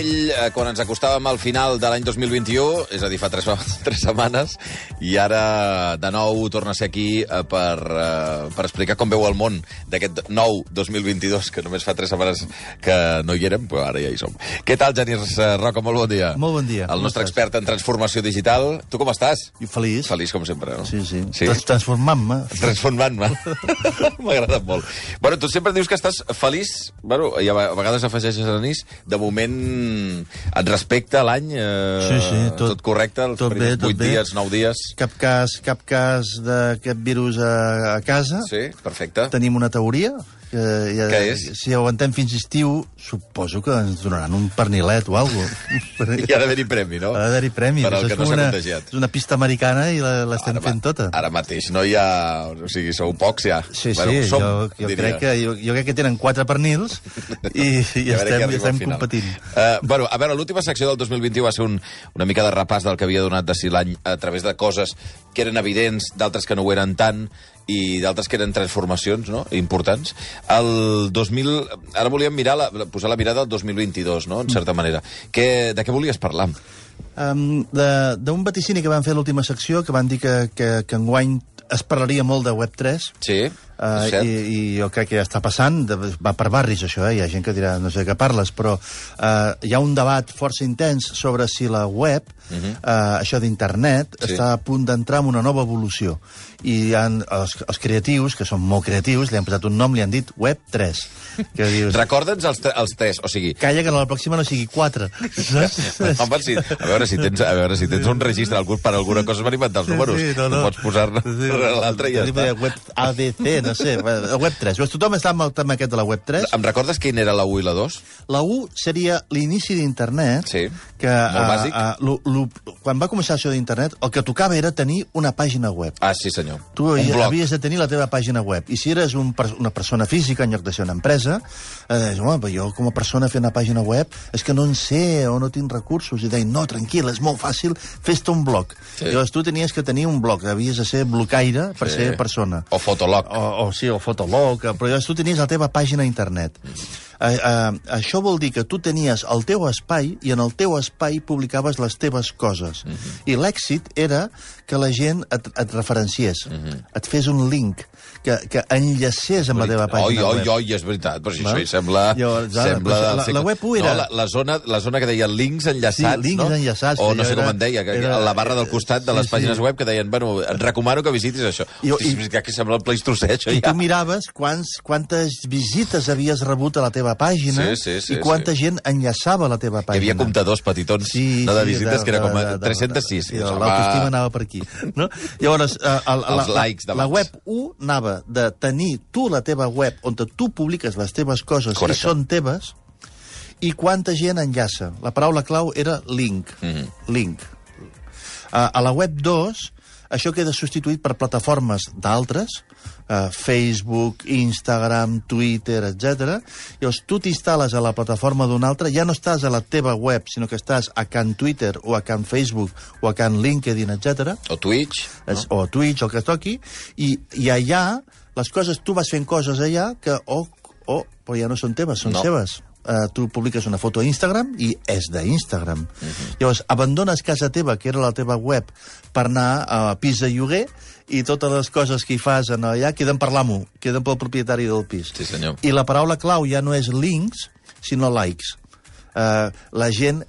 parlar amb ell eh, quan ens acostàvem al final de l'any 2021, és a dir, fa tres, tres setmanes, i ara de nou torna a ser aquí eh, per, eh, per explicar com veu el món d'aquest nou 2022, que només fa tres setmanes que no hi érem, però ara ja hi som. Què tal, Genís Roca? Molt bon dia. Molt bon dia. El nostre estàs? expert en transformació digital. Tu com estàs? I feliç. Feliç, com sempre, no? Sí, sí. sí? Trans- Transformant-me. Transformant-me. M'ha agradat molt. Bueno, tu sempre dius que estàs feliç, bueno, i a a vegades afegeixes anís, de moment et respecta l'any, eh, Sí, sí, tot- tot correcte, els tot bé, primers tot 8 bé. dies, 9 dies. Cap cas, cap cas d'aquest virus a, a casa. Sí, perfecte. Tenim una teoria. Que, ja, Què és? Si aguantem fins estiu, suposo que ens donaran un pernilet o alguna cosa. Hi ha d'haver-hi premi, no? Ha d'haver-hi premi. Per al que no s'ha una, contagiat. És una pista americana i la- l'estem fent tota. Ara mateix no hi ha... O sigui, sou pocs ja. Sí, sí, bueno, som, jo, jo, diria. crec que, jo, jo crec que tenen quatre pernils i, i qui estem, i estem competint. Uh, bueno, a veure, l'última secció del 2021 va ser un, una mica de repàs del que havia donat de si l'any a través de coses que eren evidents, d'altres que no ho eren tant, i d'altres que eren transformacions no? importants. El 2000... Ara volíem mirar la, posar la mirada al 2022, no? en certa manera. Que, de què volies parlar? Um, de- D'un vaticini que van fer l'última secció, que van dir que, que, que enguany es parlaria molt de Web3, Sí, Uh, i, I jo crec que ja està passant, de, va per barris això, eh? hi ha gent que dirà no sé què parles, però uh, hi ha un debat força intens sobre si la web, uh -huh. uh, això d'internet. Sí. està a punt d'entrar en una nova evolució. I hi ha els, els creatius, que són molt creatius, li han posat un nom, li han dit Web3. Que dius, Recorda'ns els, els tres, o sigui... calla que la pròxima no sigui 4. Saps? Home, sí, a veure si tens, a veure si tens un registre algú, per alguna cosa es van inventar els números. no, pots posar-ne l'altre i ja està. Web ABC, no sé, el Web 3. Pues tothom està amb el tema aquest de la Web 3. Em recordes quin era la 1 i la 2? La 1 seria l'inici d'internet. Sí, que, molt bàsic. A, a, lo, lo, quan va començar això d'internet, el que tocava era tenir una pàgina web. Ah, sí, senyor. Tu un blog. havies de tenir la teva pàgina web. I si eres un, una persona física en lloc de ser una empresa, eh, deies, home, jo com a persona fer una pàgina web és que no en sé o no tinc recursos. I deien, no, tranquil, és molt fàcil, fes-te un blog. Sí. Llavors tu tenies que tenir un blog, havies de ser blocaire per Sí. ser persona. O Fotolog. O, o sí, o Fotolog, però llavors tu tenies la teva pàgina a internet. Eh, eh, això vol dir que tu tenies el teu espai i en el teu espai publicaves les teves coses. I l'èxit era que la gent et, et referenciés, et fes un link, que, que enllacés amb la teva Oi, pàgina oi, web. oi, és veritat, però si Val? això hi sembla... Llavors, ara, sembla la- segle- la web u era- No, la, la, zona, la zona que deia links enllaçats, Sí, links no? enllaçats, O no sé allò com era- en deia, que era- la barra del costat de Sí, les sí. pàgines web que deien, bueno, et recomano que visitis això. I- Hosti, i- veritat que sembla el Pleistocè, això I ja. tu miraves quants, quantes visites havies rebut a la teva pàgina Sí, sí, sí, i quanta sí. gent enllaçava la teva Hi pàgina. havia comptadors petitons no de visites, que era com a 306. Sí, Home, L'autoestima anava per aquí. No? Llavors, eh, el, Els la, likes la, la web 1 anava de tenir tu la teva web on tu publiques les teves coses Correcte. i són teves i quanta gent enllaça. La paraula clau era link. Mhm. Link. A, a la web 2 això queda substituït per plataformes d'altres, eh, Facebook, Instagram, Twitter, etc. Llavors, tu t'instal·les a la plataforma d'un altre, ja no estàs a la teva web, sinó que estàs a Can Twitter o a Can Facebook o a Can LinkedIn, etc. O Twitch. no? o Twitch, o el que es toqui, i, i allà, les coses, tu vas fent coses allà que, oh, oh, però ja no són teves, són no. seves. Uh, tu publiques una foto a Instagram i és d'Instagram. Uh Mhm. -huh. Llavors, abandones casa teva, que era la teva web, per anar a pis de lloguer i totes les coses que hi fas en allà queden per l'amo, queden pel propietari del pis. Sí, senyor. I la paraula clau ja no és links, sinó likes. Uh, la gent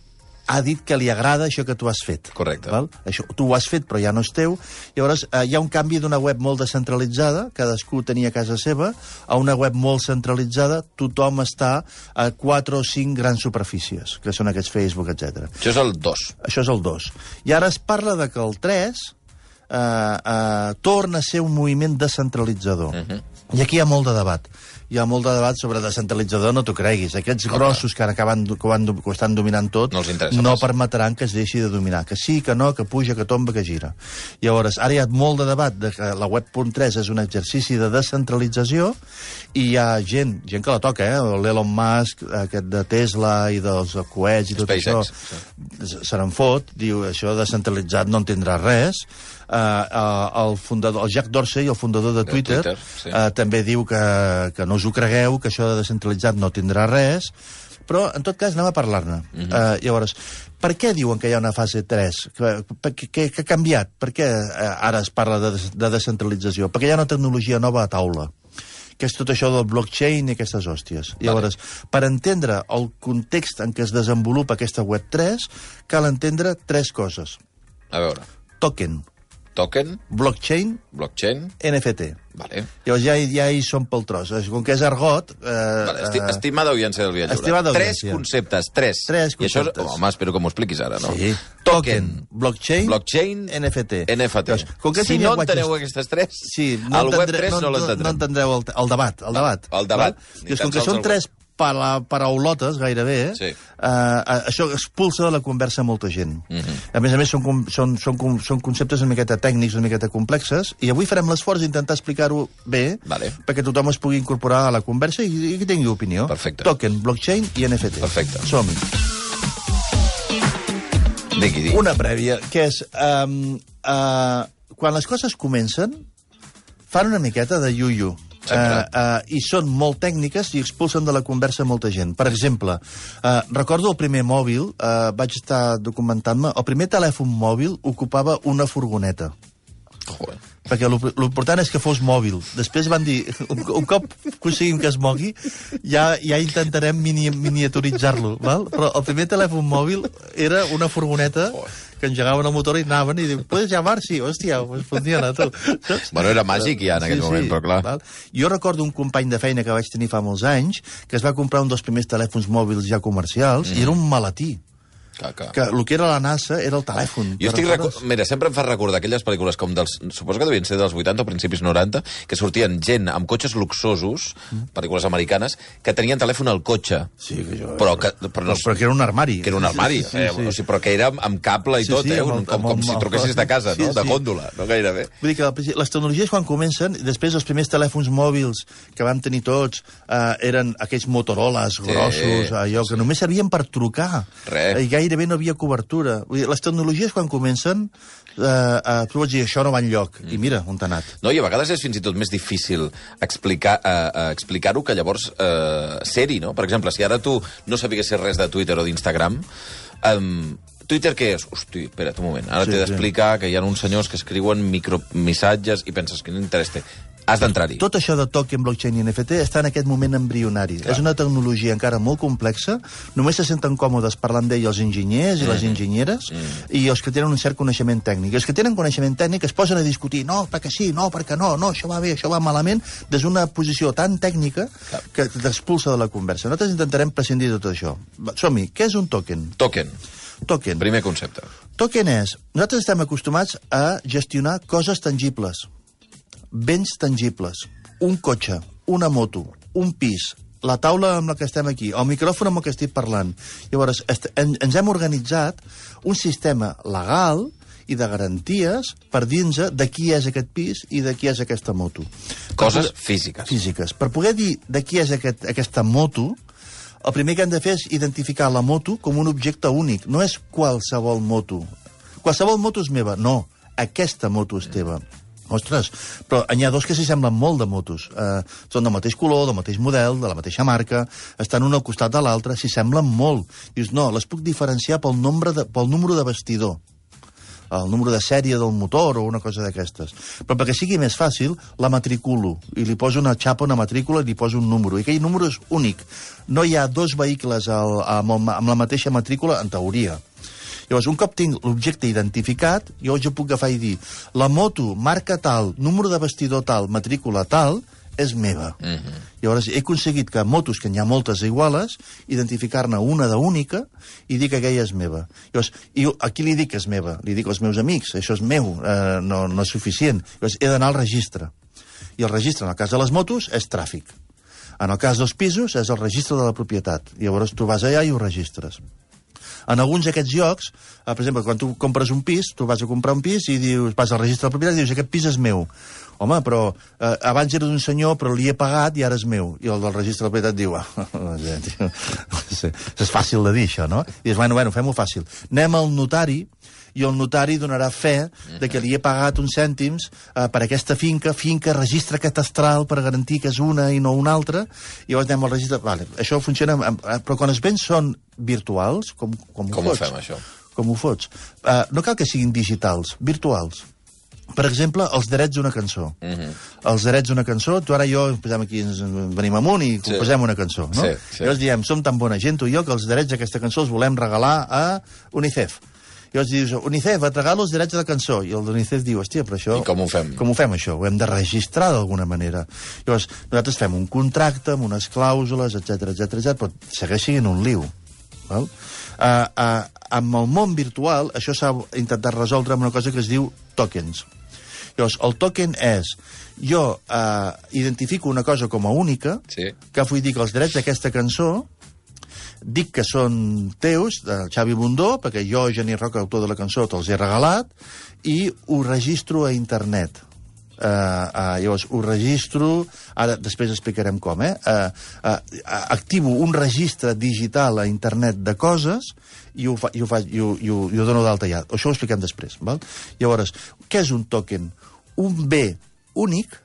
ha dit que li agrada això que tu has fet. Correcte. Val? Això, tu ho has fet, però ja no és teu. Llavors, eh, hi ha un canvi d'una web molt descentralitzada, cadascú tenia casa seva, a una web molt centralitzada, tothom està a quatre o cinc grans superfícies, que són aquests Facebook, etc. Això és el 2. Això és el 2. I ara es parla de que el 3 eh, eh, torna a ser un moviment descentralitzador. Uh -huh. I aquí hi ha molt de debat. Hi ha molt de debat sobre descentralitzador, no t'ho creguis. Aquests No, grossos que, acaben, que, han, que ho estan dominant tot No no permetran que es deixi de dominar. Que sí, que no, que puja, que tomba, que gira. Llavors, ara hi ha molt de debat de que la web.3 és un exercici de descentralització i hi ha gent, gent que la toca, eh? l'Elon Musk, aquest de Tesla i dels coets i tot SpaceX, això, se n'en fot, diu això descentralitzat no en tindrà res. Uh, uh, el, fundador, el Jack Dorsey, el fundador de Twitter, Twitter, sí. uh, també diu que, que no us ho cregueu, que això de descentralitzat no tindrà res, Però, en tot cas, anem a parlar-ne. Uh -huh. uh, llavors, per què diuen que hi ha una fase 3? Què, ha canviat? Per què uh, ara es parla de, de descentralització? Perquè hi ha una tecnologia nova a taula que és tot això del blockchain i aquestes hòsties. Vale. Llavors, per entendre el context en què es desenvolupa aquesta web 3, cal entendre tres coses. A veure. Token, Token, blockchain, blockchain... NFT. Vale. Llavors ja, ja hi som pel tros. Com que és argot... Eh, Vale, esti eh, estimada audiència del viatge. estimada Tres audiència. conceptes, tres. Tres I això, conceptes. és- home, espero que m'ho expliquis ara, no? Sí. Token, blockchain, blockchain, NFT. NFT. Llavors, com que si no enteneu aquestes tres, Sí, al web entendre- 3 no, no l'entendrem. entendreu el, el debat. El debat, el debat. Llavors, com que són el tres para, paraulotes, gairebé, Sí. eh, eh, això expulsa de la conversa molta gent. Mhm. A més a més, són, són, són, són conceptes una miqueta tècnics, una miqueta complexes, i avui farem l'esforç d'intentar explicar-ho bé, Vale. perquè tothom es pugui incorporar a la conversa i, i que tingui opinió. Perfecte. Token, blockchain i NFT. Perfecte. Som-hi. Digui, digui. Una prèvia, que és... Um, uh, quan les coses comencen, fan una miqueta de iuiu. Sempre. Uh, uh, I són molt tècniques i expulsen de la conversa molta gent. Per exemple, uh, recordo el primer mòbil, uh, vaig estar documentant-me, el primer telèfon mòbil ocupava una furgoneta. Joder. Perquè l'imp- l'important és que fos mòbil. Després van dir, un, un cop aconseguim que es mogui, ja, ja intentarem mini, miniaturitzar-lo, val? Però el primer telèfon mòbil era una furgoneta que engegaven el motor i anaven i diuen, puedes llamar? Sí, hòstia, pues funciona, tu. Bueno, era màgic ja en aquell moment, però clar. Val? Jo recordo un company de feina que vaig tenir fa molts anys que es va comprar un dels primers telèfons mòbils ja comercials mm. i era un malatí. Clar, clar. Que el que era la NASA era el telèfon. Jo estic... Recu... Mira, sempre em fa recordar aquelles pel·lícules com dels... Suposo que devien ser dels 80 o principis 90, que sortien gent amb cotxes luxosos, pel·lícules americanes, que tenien telèfon al cotxe. Sí, que jo... Però, que, però, no, però que era un armari. que era un armari, Sí, sí, eh? sí. O sigui, però que era amb, cable i Sí, tot, sí, eh? Un, el- com, com amb si el- truquessis de casa, Sí, no? De sí. gòndola, no gairebé. Vull dir que les tecnologies quan comencen, després els primers telèfons mòbils que vam tenir tots eh, eren aquells Motorolas grossos, allò que només servien per trucar. Res. I gairebé no havia cobertura. Vull dir, les tecnologies quan comencen, eh, eh, tu pots dir, això no va enlloc. I mira, on t'ha anat. No, i a vegades és fins i tot més difícil explicar, eh, eh, explicar-ho que llavors eh, ser-hi, no? Per exemple, si ara tu no sabiguessis res de Twitter o d'Instagram, um, Twitter què és? Hosti, espera't un moment. Ara Sí, t'he sí. d'explicar que hi ha uns senyors que escriuen micromissatges i penses que no interès té. Has d'entrar-hi. Tot això de token, blockchain i NFT està en aquest moment embrionari. Clar. És una tecnologia encara molt complexa, només se senten còmodes parlant d'ell els enginyers i les enginyeres mm. i els que tenen un cert coneixement tècnic. I els que tenen coneixement tècnic es posen a discutir no, perquè sí, no, perquè no, no, això va bé, això va malament, des d'una posició tan tècnica Clar. que t'expulsa de la conversa. Nosaltres intentarem prescindir de tot això. Som-hi, què és un token? Token, Token. primer concepte. Token és... Nosaltres estem acostumats a gestionar coses tangibles, béns tangibles, un cotxe, una moto, un pis, la taula amb la que estem aquí, el micròfon amb el que estic parlant. Llavors, en, ens hem organitzat un sistema legal i de garanties per dir-nos de qui és aquest pis i de qui és aquesta moto. Coses Per poder- físiques. Físiques. Per poder dir de qui és aquest, aquesta moto, el primer que hem de fer és identificar la moto com un objecte únic. No és qualsevol moto. Qualsevol moto és meva. No, aquesta moto és teva. Ostres, però n'hi ha dos que s'hi semblen molt de motos. Eh, són del mateix color, del mateix model, de la mateixa marca, estan un al costat de l'altre, s'hi semblen molt. Dius, no, les puc diferenciar pel, nombre de, pel número de vestidor el número de sèrie del motor o una cosa d'aquestes. Però perquè sigui més fàcil, la matriculo i li poso una xapa, una matrícula i li poso un número. I aquell número és únic. No hi ha dos vehicles al, amb, el, amb la mateixa matrícula, en teoria. Llavors, un cop tinc l'objecte identificat, jo jo puc agafar i dir la moto, marca tal, número de vestidor tal, matrícula tal, és meva. Mm -hmm. Llavors, he aconseguit que motos, que n'hi ha moltes iguales, identificar-ne una d'única i dir que aquella és meva. Llavors, i jo, a qui li dic que és meva? Li dic als meus amics, això és meu, eh, no, no és suficient. Llavors, he d'anar al registre. I el registre, en el cas de les motos, és tràfic. En el cas dels pisos, és el registre de la propietat. Llavors, tu vas allà i ho registres. En alguns d'aquests llocs, eh, per exemple, quan tu compres un pis, tu vas a comprar un pis i dius, vas al registre de propietat i dius, aquest pis és meu. Home, però eh, abans era d'un senyor, però li he pagat i ara és meu. I el del registre de propietat diu, ah, és fàcil de dir, això, no? I dius, bueno, bueno, fem-ho fàcil. Anem al notari i el notari donarà fe de que li he pagat uns cèntims eh, per aquesta finca, finca, registre catastral per garantir que és una i no una altra, i llavors anem al registre... Vale, això funciona, amb, amb, però quan els béns són virtuals, com, com, Com ho ho fots? fem, això? Com ho fots? Uh, no cal que siguin digitals, virtuals. Per exemple, els drets d'una cançó. Uh. -huh. Els drets d'una cançó, tu ara i jo posem aquí, ens venim amunt i Sí. composem una cançó, no? Sí, sí. Llavors diem, som tan bona gent, tu i jo, que els drets d'aquesta cançó els volem regalar a UNICEF. Llavors dius, UNICEF, et regalo els drets de la cançó. I el d'UNICEF diu, hòstia, però això... I com ho fem? Com ho fem, això? Ho hem de registrar d'alguna manera. Llavors, nosaltres fem un contracte amb unes clàusules, etc etc etc, però segueix sent un liu. Val? Uh, uh, amb el món virtual, això s'ha intentat resoldre amb una cosa que es diu tokens. Llavors, el token és, jo uh, identifico una cosa com a única, Sí. que vull dir que els drets d'aquesta cançó dic que són teus, de Xavi Bundó, perquè jo, Geni Roca, autor de la cançó, te'ls he regalat, i ho registro a internet. Uh, uh, llavors, ho registro... Ara, després explicarem com, eh? Uh, uh, activo un registre digital a internet de coses i ho, fa, i ho, fa, i ho, i ho, i ho dono d'alta ja. Això ho expliquem després, val? Llavors, què és un token? Un bé únic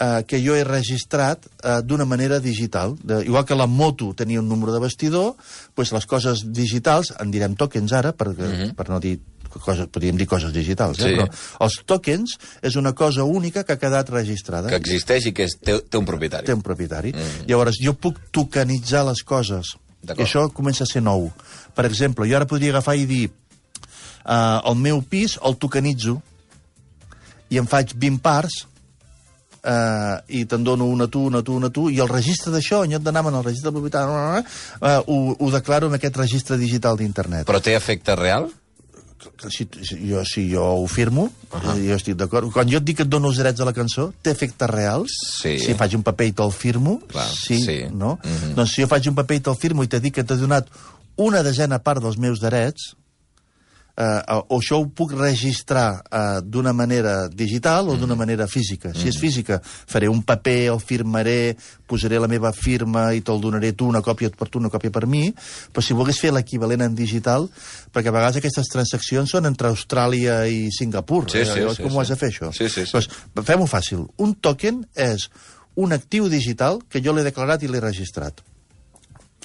eh, que jo he registrat eh, d'una manera digital. De, igual que la moto tenia un número de vestidor, doncs les coses digitals, en direm tokens ara, per, mm -hmm. per no dir coses, podríem dir coses digitals, eh? Sí. però els tokens és una cosa única que ha quedat registrada. Que existeix i que és, té, té un propietari. Té un propietari. Mm. Llavors, jo puc tokenitzar les coses. I això comença a ser nou. Per exemple, jo ara podria agafar i dir uh, el meu pis el tokenitzo i em faig 20 parts uh, i te'n dono una a tu, una a tu, una a tu, i el registre d'això, en lloc d'anar el registre del propietari, uh, ho, ho declaro en aquest registre digital d'internet. Però té efecte real? Si, si, jo, si jo ho firmo, uh -huh. jo estic d'acord. Quan jo et dic que et dono els drets de la cançó, té efectes reals? Sí. Si faig un paper i te'l firmo? Clar, sí, sí. no? Mhm. Mm -hmm. Doncs si jo faig un paper i te'l firmo i t'he dit que t'he donat una desena part dels meus drets, eh, o això ho puc registrar eh, d'una manera digital o d'una manera física. Si és física, faré un paper, el firmaré, posaré la meva firma i te'l donaré tu, una còpia per tu, una còpia per mi, però si volgués fer l'equivalent en digital, perquè a vegades aquestes transaccions són entre Austràlia i Singapur. Sí, sí, Llavors, sí, com sí. ho has de fer, això? Sí, sí, sí. Doncs fem-ho fàcil. Un token és un actiu digital que jo l'he declarat i l'he registrat.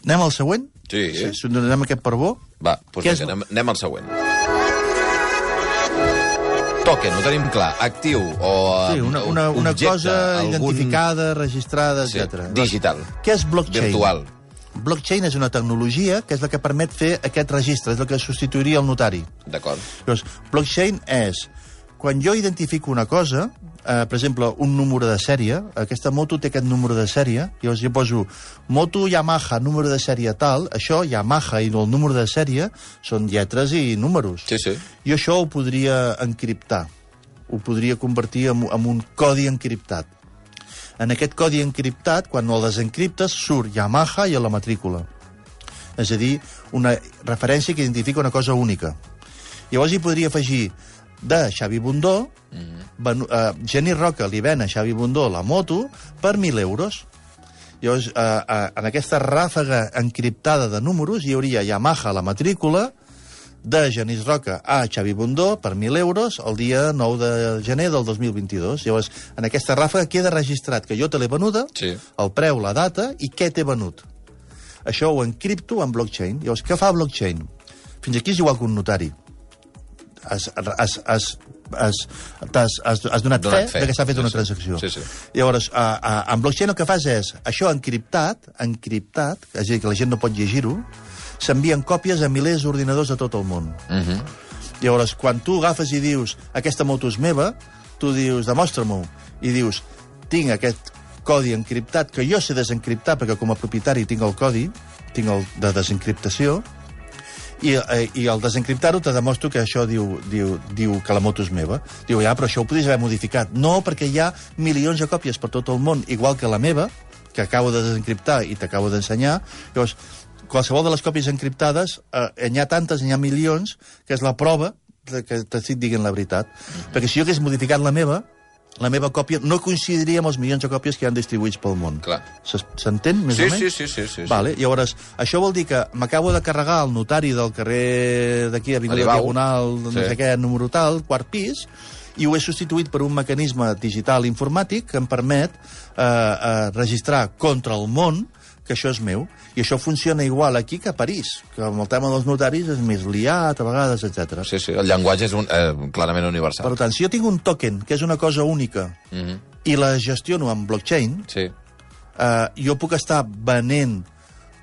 Anem al següent? Sí. sí si donem aquest per bo? Va, doncs és- vinga, anem, anem al següent. Token, ho tenim clar. Actiu o... Sí, una, una, una objecte, cosa algun- identificada, registrada, Sí, etc. digital. Què és blockchain? Virtual. Blockchain és una tecnologia que és la que permet fer aquest registre, és la que substituiria el notari. D'acord. Llavors, blockchain és quan jo identifico una cosa, eh, per exemple, un número de sèrie, aquesta moto té aquest número de sèrie, llavors jo poso moto Yamaha, número de sèrie tal, això, Yamaha i el número de sèrie, són lletres i números. Sí, sí. Jo això ho podria encriptar, ho podria convertir en, en un codi encriptat. En aquest codi encriptat, quan el desencriptes, surt Yamaha i a la matrícula. És a dir, una referència que identifica una cosa única. Llavors hi podria afegir de Xavi Bundó, mm -hmm. uh, Jenny Roca li ven a Xavi Bundó la moto per 1.000 euros. Llavors, uh, uh, en aquesta ràfaga encriptada de números hi hauria Yamaha a la matrícula, de Genís Roca a Xavi Bundó per 1.000 euros el dia 9 de gener del 2022. Llavors, en aquesta ràfaga queda registrat que jo te l'he venuda, Sí. el preu, la data i què t'he venut. Això ho encripto en blockchain. Llavors, què fa blockchain? Fins aquí és igual que un notari. Has, has, has, has, has, has, has donat, Donat fe, fe. que s'ha fet Sí, una transacció. Sí, sí. Llavors, a, a, en blockchain el que fas és, això encriptat, encriptat, és a dir, que la gent no pot llegir-ho, s'envien còpies a milers d'ordinadors de tot el món. Uh -huh. Llavors, quan tu agafes i dius aquesta moto és meva, tu dius demostra-m'ho, i dius tinc aquest codi encriptat que jo sé desencriptar perquè com a propietari tinc el codi, tinc el de desencriptació, i, eh, i al desencriptar-ho te demostro que això diu, diu, diu que la moto és meva. Diu, ja, però això ho podries haver modificat. No, perquè hi ha milions de còpies per tot el món, igual que la meva, que acabo de desencriptar i t'acabo d'ensenyar. Llavors, qualsevol de les còpies encriptades, eh, n'hi ha tantes, n'hi ha milions, que és la prova de que t'estic dient la veritat. Mm -hmm. Perquè si jo hagués modificat la meva, la meva còpia no coincidiria amb els milions de còpies que hi han distribuïts pel món. S'entén, més Sí, o menys? sí, sí, sí, sí, sí. Vale, llavors, això vol dir que m'acabo de carregar el notari del carrer d'aquí, Avinguda Aribau. Diagonal, no Sí. sé què, número tal, quart pis, i ho he substituït per un mecanisme digital informàtic que em permet eh, eh, registrar contra el món que això és meu. I això funciona igual aquí que a París, que amb el tema dels notaris és més liat, a vegades, etc. Sí, sí, el llenguatge és un, eh, clarament universal. Per tant, si jo tinc un token, que és una cosa única, Mhm. i la gestiono amb blockchain, Sí. eh, jo puc estar venent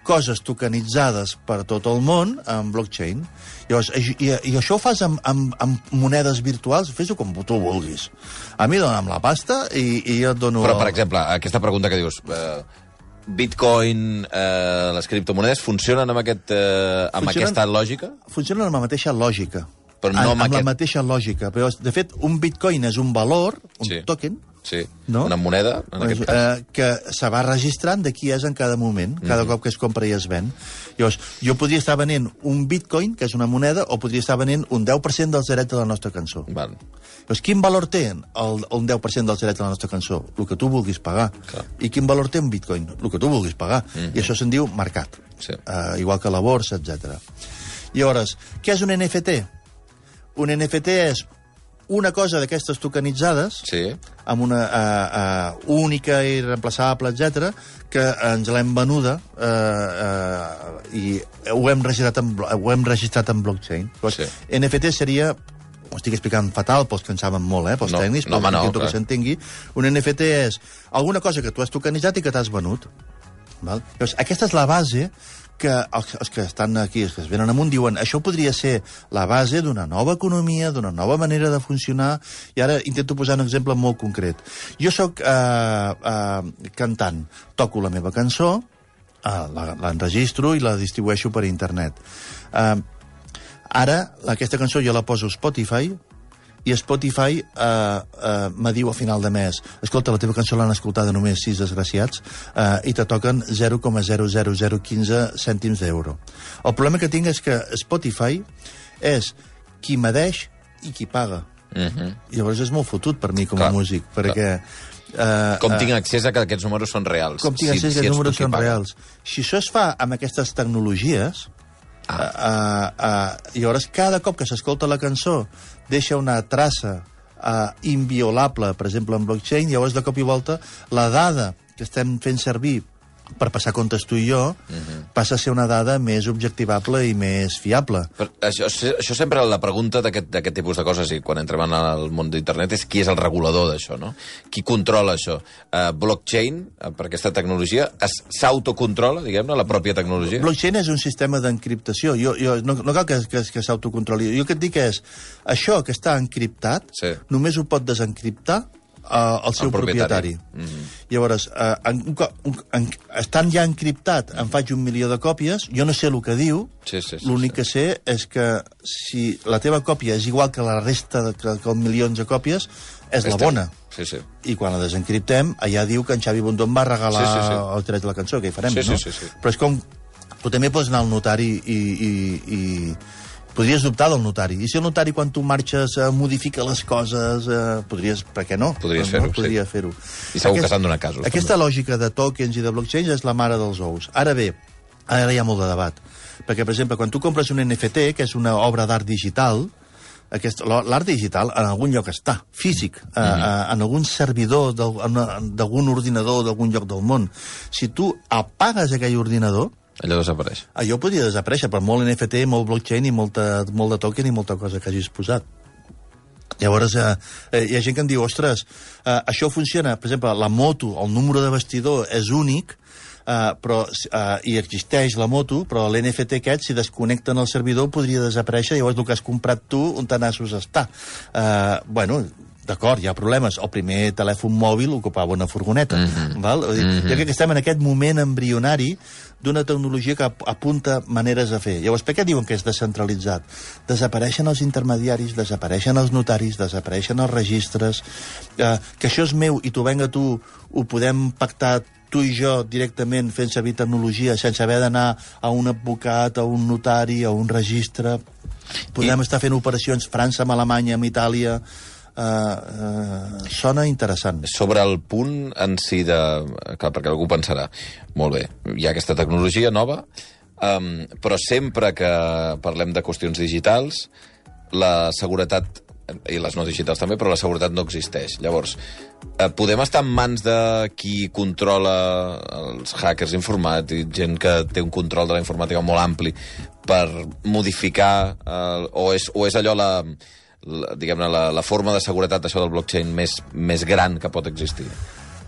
coses tokenitzades per tot el món en blockchain. Llavors, i, i, això ho fas amb, amb, amb monedes virtuals, fes-ho com tu vulguis. A mi dona'm la pasta i, i jo et dono... Però, per exemple, aquesta pregunta que dius... Eh, Bitcoin, eh, les criptomonedes, funcionen amb, aquest, eh, amb Funcionen- aquesta lògica? Funciona amb la mateixa lògica. Però no amb, amb amb la aquest- mateixa lògica. Però, de fet, un bitcoin és un valor, un Sí. token, Sí. No? Una moneda, en aquest cas. eh, que se va registrant de qui és en cada moment, cada Mhm. cop que es compra i es ven. Llavors, jo podria estar venent un bitcoin, que és una moneda, o podria estar venent un 10% dels drets de la nostra cançó. Val. Llavors, quin valor té el, un 10% dels drets de la nostra cançó? El que tu vulguis pagar. Clar. I quin valor té un bitcoin? El que tu vulguis pagar. I això se'n diu mercat. Sí. Uh, igual que la borsa, etc. Llavors, què és un NFT? Un NFT és una cosa d'aquestes tokenitzades Sí. amb una uh, uh, única i reemplaçable, etc que ens l'hem venuda uh, uh, i ho hem registrat en, ho hem registrat en blockchain. Sí. NFT seria ho estic explicant fatal pels que en saben molt, eh, pels No, tècnics, no, però no, intento que s'entengui. Un NFT és alguna cosa que tu has tokenitzat i que t'has venut. Val? Llavors, aquesta és la base que els, els que estan aquí, els que es venen amunt, diuen això podria ser la base d'una nova economia, d'una nova manera de funcionar, i ara intento posar un exemple molt concret. Jo sóc eh, eh, cantant, toco la meva cançó, eh, l'enregistro i la distribueixo per internet. Eh, ara, aquesta cançó jo la poso a Spotify, i Spotify eh, eh, me diu a final de mes escolta, la teva cançó l'han escoltada només sis desgraciats eh, i te toquen 0,00015 cèntims d'euro. El problema que tinc és que Spotify és qui medeix i qui paga. Mhm. Llavors és molt fotut per mi com Clar, a músic, perquè... Eh, Com eh, tinc accés a que aquests números són reals? com tinc accés si que els ets tu números són paga. reals. Si això es fa amb aquestes tecnologies, ah. uh, uh, llavors cada cop que s'escolta la cançó deixa una traça uh, inviolable, per exemple, en blockchain, llavors de cop i volta la dada que estem fent servir per passar comptes tu i jo, uh -huh. passa a ser una dada més objectivable i més fiable. Però això, això sempre la pregunta d'aquest tipus de coses, i quan entrem en el món d'internet, és qui és el regulador d'això, no? Qui controla això? Uh, blockchain, uh, per aquesta tecnologia, s'autocontrola, diguem-ne, la pròpia tecnologia? Blockchain és un sistema d'encriptació. Jo, jo, no, no cal que, que, que s'autocontroli. Jo el que et dic és, això que està encriptat, Sí. només ho pot desencriptar uh, el seu El propietari. propietari. Llavors, uh, en, un, un, en, estant ja encriptat, em faig un milió de còpies, jo no sé el que diu, Sí, sí, sí, l'únic sí. que sé és que si la teva còpia és igual que la resta, de, que, que milions de còpies, és la bona. Sí, sí. I quan la desencriptem, allà diu que en Xavi em va regalar Sí, sí, sí. els drets de la cançó, que hi farem, Sí, sí, no? sí, sí. Però és com... Tu també pots anar al notari i... i, i podries dubtar del notari. I si el notari, quan tu marxes, eh, modifica les coses, eh, podries... Per què no? Podries no, fer-ho, sí. Podria fer-ho. I segur que s'han donat casos, Aquesta lògica de tokens i de blockchains és la mare dels ous. Ara bé, ara hi ha molt de debat. Perquè, per exemple, quan tu compres un NFT, que és una obra d'art digital, aquest- l'art digital en algun lloc està, físic, mm -hmm. en algun servidor d'algun ordinador d'algun lloc del món. Si tu apagues aquell ordinador, Allò desapareix. allò podria desaparèixer per molt NFT, molt blockchain i molta, molt de token i molta cosa que hagis posat. Llavors, eh, eh, hi ha gent que em diu, ostres, eh, això funciona, per exemple, la moto, el número de vestidor és únic, eh, però, eh, i existeix la moto, però l'NFT aquest, si desconnecten el servidor, podria desaparèixer, llavors el que has comprat tu, on t'anassos està. Eh, bueno, d'acord, hi ha problemes. El primer telèfon mòbil ocupava una furgoneta. Mm -hmm. val? Dir, Jo crec que estem en aquest moment embrionari d'una tecnologia que ap- apunta maneres a fer. Llavors, per què diuen que és descentralitzat? Desapareixen els intermediaris, desapareixen els notaris, desapareixen els registres, eh, que això és meu i tu venga tu, ho podem pactar tu i jo directament fent servir tecnologia sense haver d'anar a un advocat, a un notari, a un registre. Podem I... estar fent operacions França, amb Alemanya, amb Itàlia, eh, eh, sona interessant. Sobre el punt en si de... Clar, perquè algú pensarà, molt bé, hi ha aquesta tecnologia nova, um, però sempre que parlem de qüestions digitals, la seguretat i les no digitals també, però la seguretat no existeix. Llavors, eh, podem estar en mans de qui controla els hackers informàtics, gent que té un control de la informàtica molt ampli, per modificar, eh, o, és, o és allò la, la, diguem-ne, la, la forma de seguretat això del blockchain més, més gran que pot existir?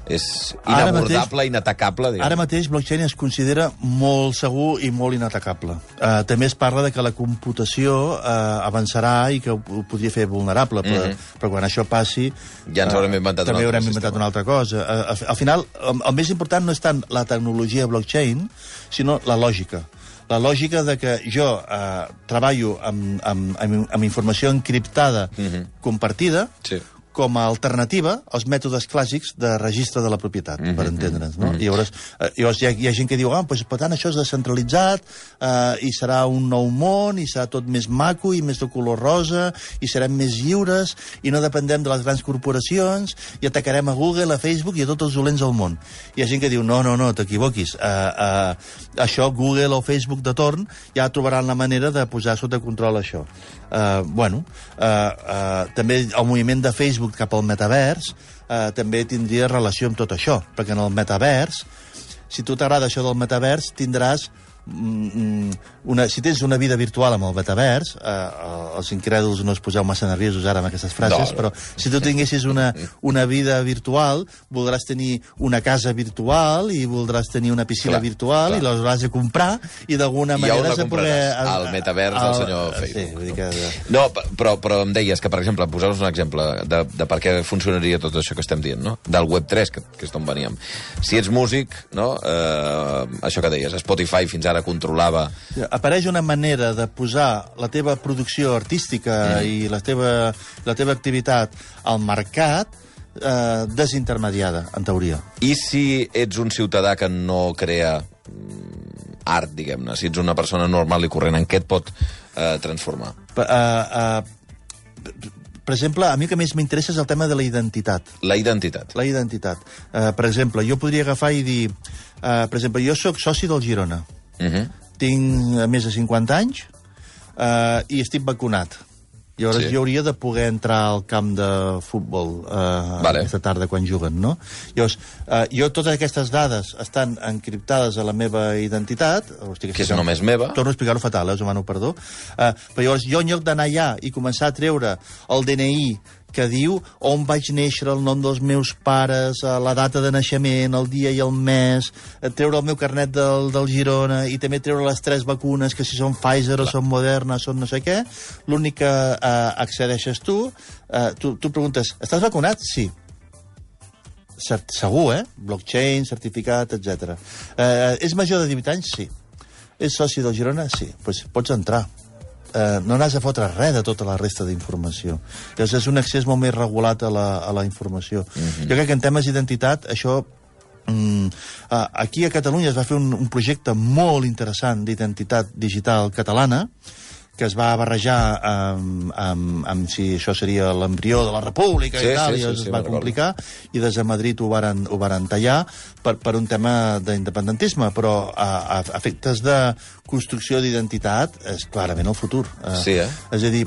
És inabordable, mateix, inatacable. Diguem. Ara mateix blockchain es considera molt segur i molt inatacable. Uh, també es parla de que la computació uh, avançarà i que ho, podria fer vulnerable, però, mm -hmm. però quan això passi... Ja ens haurem inventat, uh, també haurem inventat una altra cosa. Uh, al, al final, el, el més important no és tant la tecnologia blockchain, sinó la lògica la lògica de que jo eh, treballo amb, amb, amb, amb informació encriptada mm -hmm. compartida, sí com a alternativa als mètodes clàssics de registre de la propietat, mm -hmm. per entendre'ns. No? Mm -hmm. I llavors, eh, llavors hi, ha, hi ha gent que diu, ah, pues, per tant, això és descentralitzat eh, i serà un nou món i serà tot més maco i més de color rosa i serem més lliures i no dependem de les grans corporacions i atacarem a Google, a Facebook i a tots els dolents del món. Hi ha gent que diu, no, no, no, t'equivoquis. Eh, eh, això, Google o Facebook de torn, ja trobaran la manera de posar sota control això. Eh, bueno, eh, eh, també el moviment de Facebook Facebook cap al metavers, eh, també tindria relació amb tot això, perquè en el metavers, si tu t'agrada això del metavers, tindràs una, si tens una vida virtual amb el metavers, eh, eh, els incrèduls no us poseu massa nerviosos ara amb aquestes frases, no, però si tu tinguessis una, una vida virtual, voldràs tenir una casa virtual i voldràs tenir una piscina clar, virtual clar. i l'hauràs de comprar i d'alguna manera has de poder... Al metavers del senyor Facebook. Sí, vull dir que... No, però, però em deies que, per exemple, posar-nos un exemple de, de per què funcionaria tot això que estem dient, no? Del Web3, que, que és d'on veníem. Si ets músic, no? Eh, això que deies, Spotify fins ara ara controlava... Apareix una manera de posar la teva producció artística mm. i la teva, la teva activitat al mercat eh, desintermediada, en teoria. I si ets un ciutadà que no crea mm, art, diguem-ne, si ets una persona normal i corrent, en què et pot eh, transformar? Uh, uh, per exemple, a mi que més m'interessa és el tema de la identitat. La identitat. La identitat. Uh, per exemple, jo podria agafar i dir... Uh, per exemple, jo sóc soci del Girona. Uh -huh. Tinc eh, més de 50 anys eh, i estic vacunat. Llavors sí. jo hauria de poder entrar al camp de futbol eh, vale. aquesta tarda quan juguen, no? Llavors, eh, jo totes aquestes dades estan encriptades a la meva identitat... Hosti, que és només meva. Torno a explicar-ho fatal, eh, us demano perdó. Eh, però llavors jo en lloc d'anar allà i començar a treure el DNI que diu on vaig néixer, el nom dels meus pares, eh, la data de naixement, el dia i el mes, eh, treure el meu carnet del, del Girona i també treure les tres vacunes, que si són Pfizer Clar. o són Moderna, són no sé què, l'únic que eh, accedeixes tu, eh, tu, tu preguntes, estàs vacunat? Sí. Cert, segur, eh? Blockchain, certificat, etc. Eh, és major de 18 anys? Sí. És soci del Girona? Sí. Doncs pues pots entrar eh, no n'has de fotre res de tota la resta d'informació. Llavors és un accés molt més regulat a la, a la informació. Mm -hmm. Jo crec que en temes d'identitat això Mm, aquí a Catalunya es va fer un, un projecte molt interessant d'identitat digital catalana que es va barrejar amb, amb, amb si això seria l'embrió de la república sí, i tal, sí, sí, i es sí, va complicar, i des de Madrid ho varen, ho varen tallar per, per un tema d'independentisme, però a, a efectes de construcció d'identitat és clarament el futur. Eh, sí, eh? És a dir,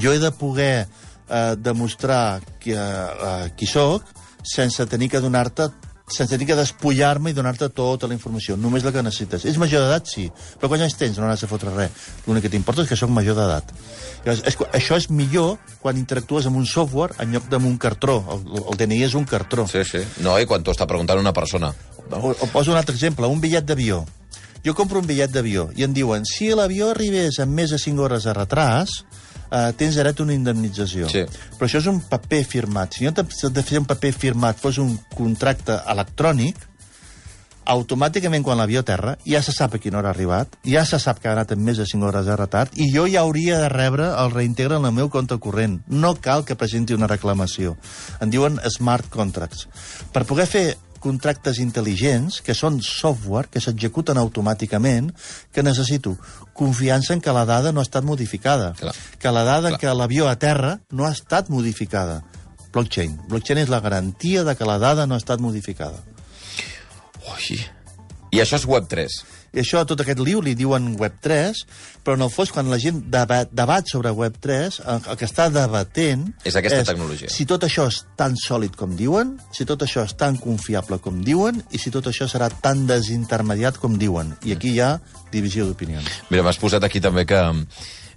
jo he de poder eh, demostrar qui, eh, qui sóc sense tenir que donar-te sense tenir que despullar-me i donar-te tota la informació, només la que necessites. És major d'edat, sí, però quan anys tens no n'has de fotre res. L'únic que t'importa és que sóc major d'edat. Això és millor quan interactues amb un software en lloc d'amb un cartró. El, el DNI és un cartró. Sí, sí. No, i quan t'ho està preguntant una persona. O, o poso un altre exemple, un bitllet d'avió. Jo compro un bitllet d'avió i em diuen si l'avió arribés amb més de 5 hores de retras, eh, tens dret a una indemnització. Sí. Però això és un paper firmat. Si no t'has de fer un paper firmat fos un contracte electrònic, automàticament quan l'avió terra ja se sap a quina hora ha arribat, ja se sap que ha anat amb més de 5 hores de retard i jo ja hauria de rebre el reintegre en el meu compte corrent. No cal que presenti una reclamació. En diuen smart contracts. Per poder fer contractes intel·ligents, que són software, que s'executen automàticament, que necessito confiança en que la dada no ha estat modificada, Clar. que la dada Clar. què l'avió a terra no ha estat modificada. Blockchain. Blockchain és la garantia de que la dada no ha estat modificada. Ui. I això és Web3. I això, tot aquest liu, li diuen Web3, però en el fons, quan la gent debat, debat sobre Web3, el, el que està debatent... És aquesta tecnologia. Si tot això és tan sòlid com diuen, si tot això és tan confiable com diuen, i si tot això serà tan desintermediat com diuen. I aquí hi ha divisió d'opinions. Mira, m'has posat aquí també que,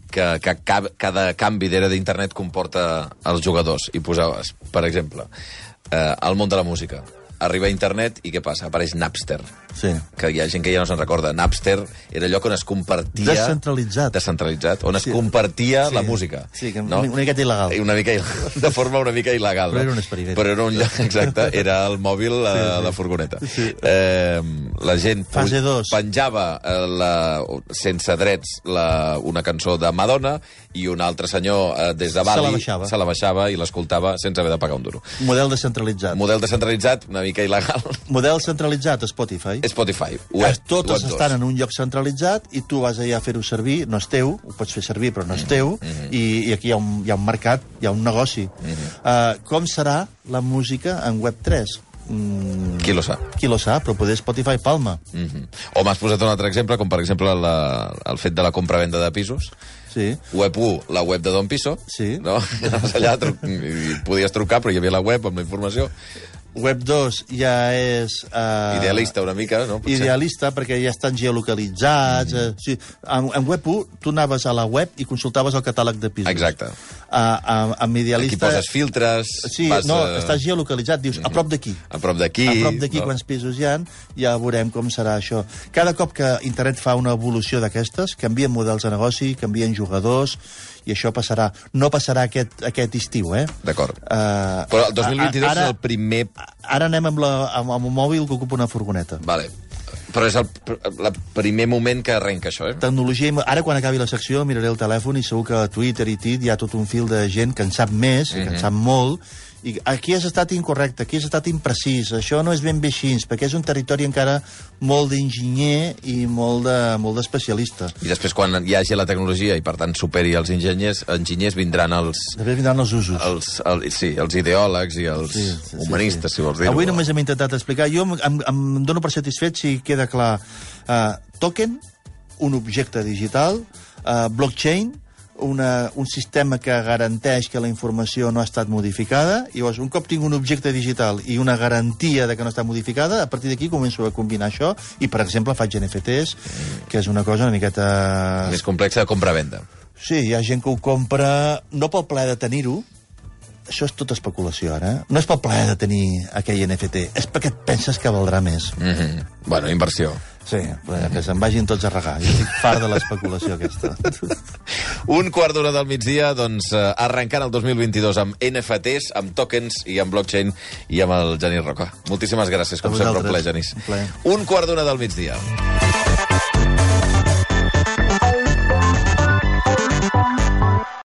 que, que ca- cada canvi d'era d'internet comporta els jugadors. I posaves, per exemple, eh, el món de la música. Arriba a internet i què passa? Apareix Napster. Sí. Que hi ha gent que ja no se'n recorda. Napster era allò on es compartia... Descentralitzat. Descentralitzat, on es Sí. compartia Sí. la música. Sí, que no? una miqueta il·legal. Una mica, de forma una mica il·legal. Però no? era un experiment. Però era un lloc, exacte, era el mòbil a Sí, sí. la furgoneta. Sí. Eh, la gent Fase dos. penjava eh, la, sense drets la, una cançó de Madonna i un altre senyor eh, des de Se la Bali baixava. se la baixava i l'escoltava sense haver de pagar un duro. Model descentralitzat. Model descentralitzat, una mica il·legal. Model centralitzat, Spotify. Spotify. Web, totes web dos. estan en un lloc centralitzat i tu vas allà a fer-ho servir, no és teu, ho pots fer servir però no és teu, i, i aquí hi ha, un, hi ha un mercat, hi ha un negoci. uh, com serà la música en Web3? Mm, Qui lo sap? qui lo sap, però poder Spotify palma. Mm -hmm. O m'has posat un altre exemple, com per exemple la, el fet de la compra-venda de pisos. Sí. Web 1, la web de Don Piso. Sí. No? Allà, tru i podies trucar, però hi havia la web amb la informació. Web 2 ja és... Uh, Idealista una mica, no? Potser. Idealista, perquè ja estan geolocalitzats. Mm. Eh, sí. en, en Web 1, tu anaves a la web i consultaves el catàleg de pisos. Exacte. Uh, amb Aquí Idealista... poses filtres... Sí, vas, no, eh, estàs geolocalitzat, dius, a prop d'aquí. A prop d'aquí... A prop d'aquí, no? quants pisos hi ha, ja veurem com serà això. Cada cop que internet fa una evolució d'aquestes, canvien models de negoci, canvien jugadors, i això passarà. No passarà aquest, aquest estiu, eh? D'acord. Uh, Però el 2022 ara, és el primer... Ara anem amb, la, amb, amb un mòbil que ocupa una furgoneta. Vale. Però és el, el primer moment que arrenca això, eh? Tecnologia... Ara, quan acabi la secció, miraré el telèfon i segur que a Twitter i TIT hi ha tot un fil de gent que en sap més, mm -hmm. que en sap molt, i aquí has estat incorrecte, aquí has estat imprecís, això no és ben bé així, perquè és un territori encara molt d'enginyer i molt de- molt d'especialista. I després, quan hi hagi la tecnologia i, per tant, superi els enginyers, enginyers vindran els, Després vindran els usos. els, el, sí, els ideòlegs i els sí, sí, humanistes, si vols dir-ho. Avui només hem intentat explicar. Jo em, em, em dono per satisfet si queda clar. Uh, token, un objecte digital, uh, blockchain, una, un sistema que garanteix que la informació no ha estat modificada, i llavors, un cop tinc un objecte digital i una garantia de que no està modificada, a partir d'aquí començo a combinar això, i, per exemple, faig NFTs, que és una cosa una miqueta... Més complexa de compra-venda. Sí, hi ha gent que ho compra no pel plaer de tenir-ho, això és tota especulació, ara. eh? No és pel plaer de tenir aquell NFT, és perquè et penses que valdrà més. Mm -hmm. Bueno, inversió. Sí, mm. que se'n vagin tots a regar. Jo estic fart de l'especulació aquesta. Un quart d'hora del migdia, doncs, eh, arrencant el 2022 amb NFTs, amb tokens i amb blockchain i amb el Genís Roca. Moltíssimes gràcies, com sempre, un plaer, Genís. Un plaer. Un quart d'hora del migdia.